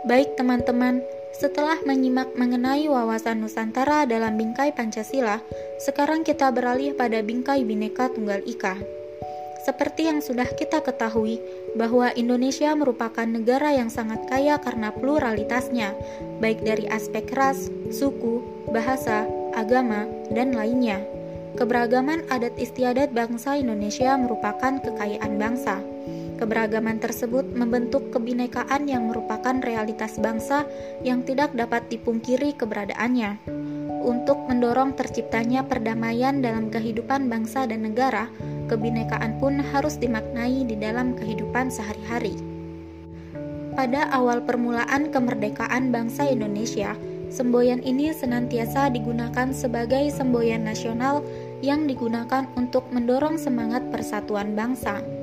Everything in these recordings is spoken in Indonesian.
Baik teman-teman, setelah menyimak mengenai wawasan Nusantara dalam bingkai Pancasila, sekarang kita beralih pada bingkai Bhinneka Tunggal Ika. Seperti yang sudah kita ketahui, bahwa Indonesia merupakan negara yang sangat kaya karena pluralitasnya, baik dari aspek ras, suku, bahasa, agama, dan lainnya. Keberagaman adat istiadat bangsa Indonesia merupakan kekayaan bangsa. Keberagaman tersebut membentuk kebinekaan yang merupakan realitas bangsa yang tidak dapat dipungkiri keberadaannya. Untuk mendorong terciptanya perdamaian dalam kehidupan bangsa dan negara, kebinekaan pun harus dimaknai di dalam kehidupan sehari-hari. Pada awal permulaan kemerdekaan bangsa Indonesia, semboyan ini senantiasa digunakan sebagai semboyan nasional yang digunakan untuk mendorong semangat persatuan bangsa.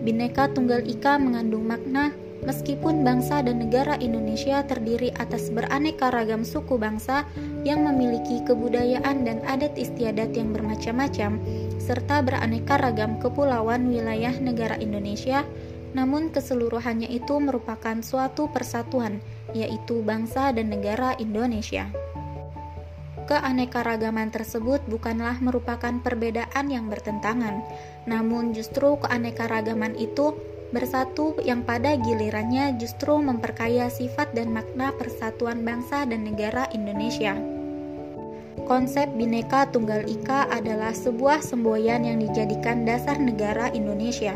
Bhinneka Tunggal Ika mengandung makna meskipun bangsa dan negara Indonesia terdiri atas beraneka ragam suku bangsa yang memiliki kebudayaan dan adat istiadat yang bermacam-macam, serta beraneka ragam kepulauan wilayah negara Indonesia, namun keseluruhannya itu merupakan suatu persatuan, yaitu bangsa dan negara Indonesia keanekaragaman tersebut bukanlah merupakan perbedaan yang bertentangan, namun justru keanekaragaman itu bersatu yang pada gilirannya justru memperkaya sifat dan makna persatuan bangsa dan negara Indonesia. Konsep Bhinneka Tunggal Ika adalah sebuah semboyan yang dijadikan dasar negara Indonesia.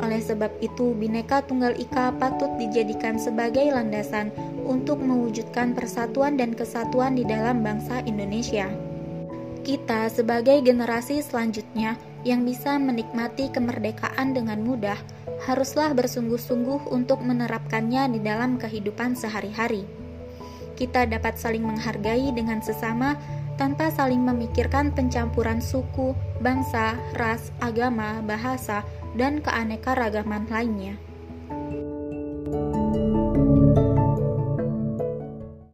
Oleh sebab itu, Bhinneka Tunggal Ika patut dijadikan sebagai landasan untuk mewujudkan persatuan dan kesatuan di dalam bangsa Indonesia. Kita sebagai generasi selanjutnya yang bisa menikmati kemerdekaan dengan mudah, haruslah bersungguh-sungguh untuk menerapkannya di dalam kehidupan sehari-hari. Kita dapat saling menghargai dengan sesama tanpa saling memikirkan pencampuran suku, bangsa, ras, agama, bahasa, dan keanekaragaman lainnya.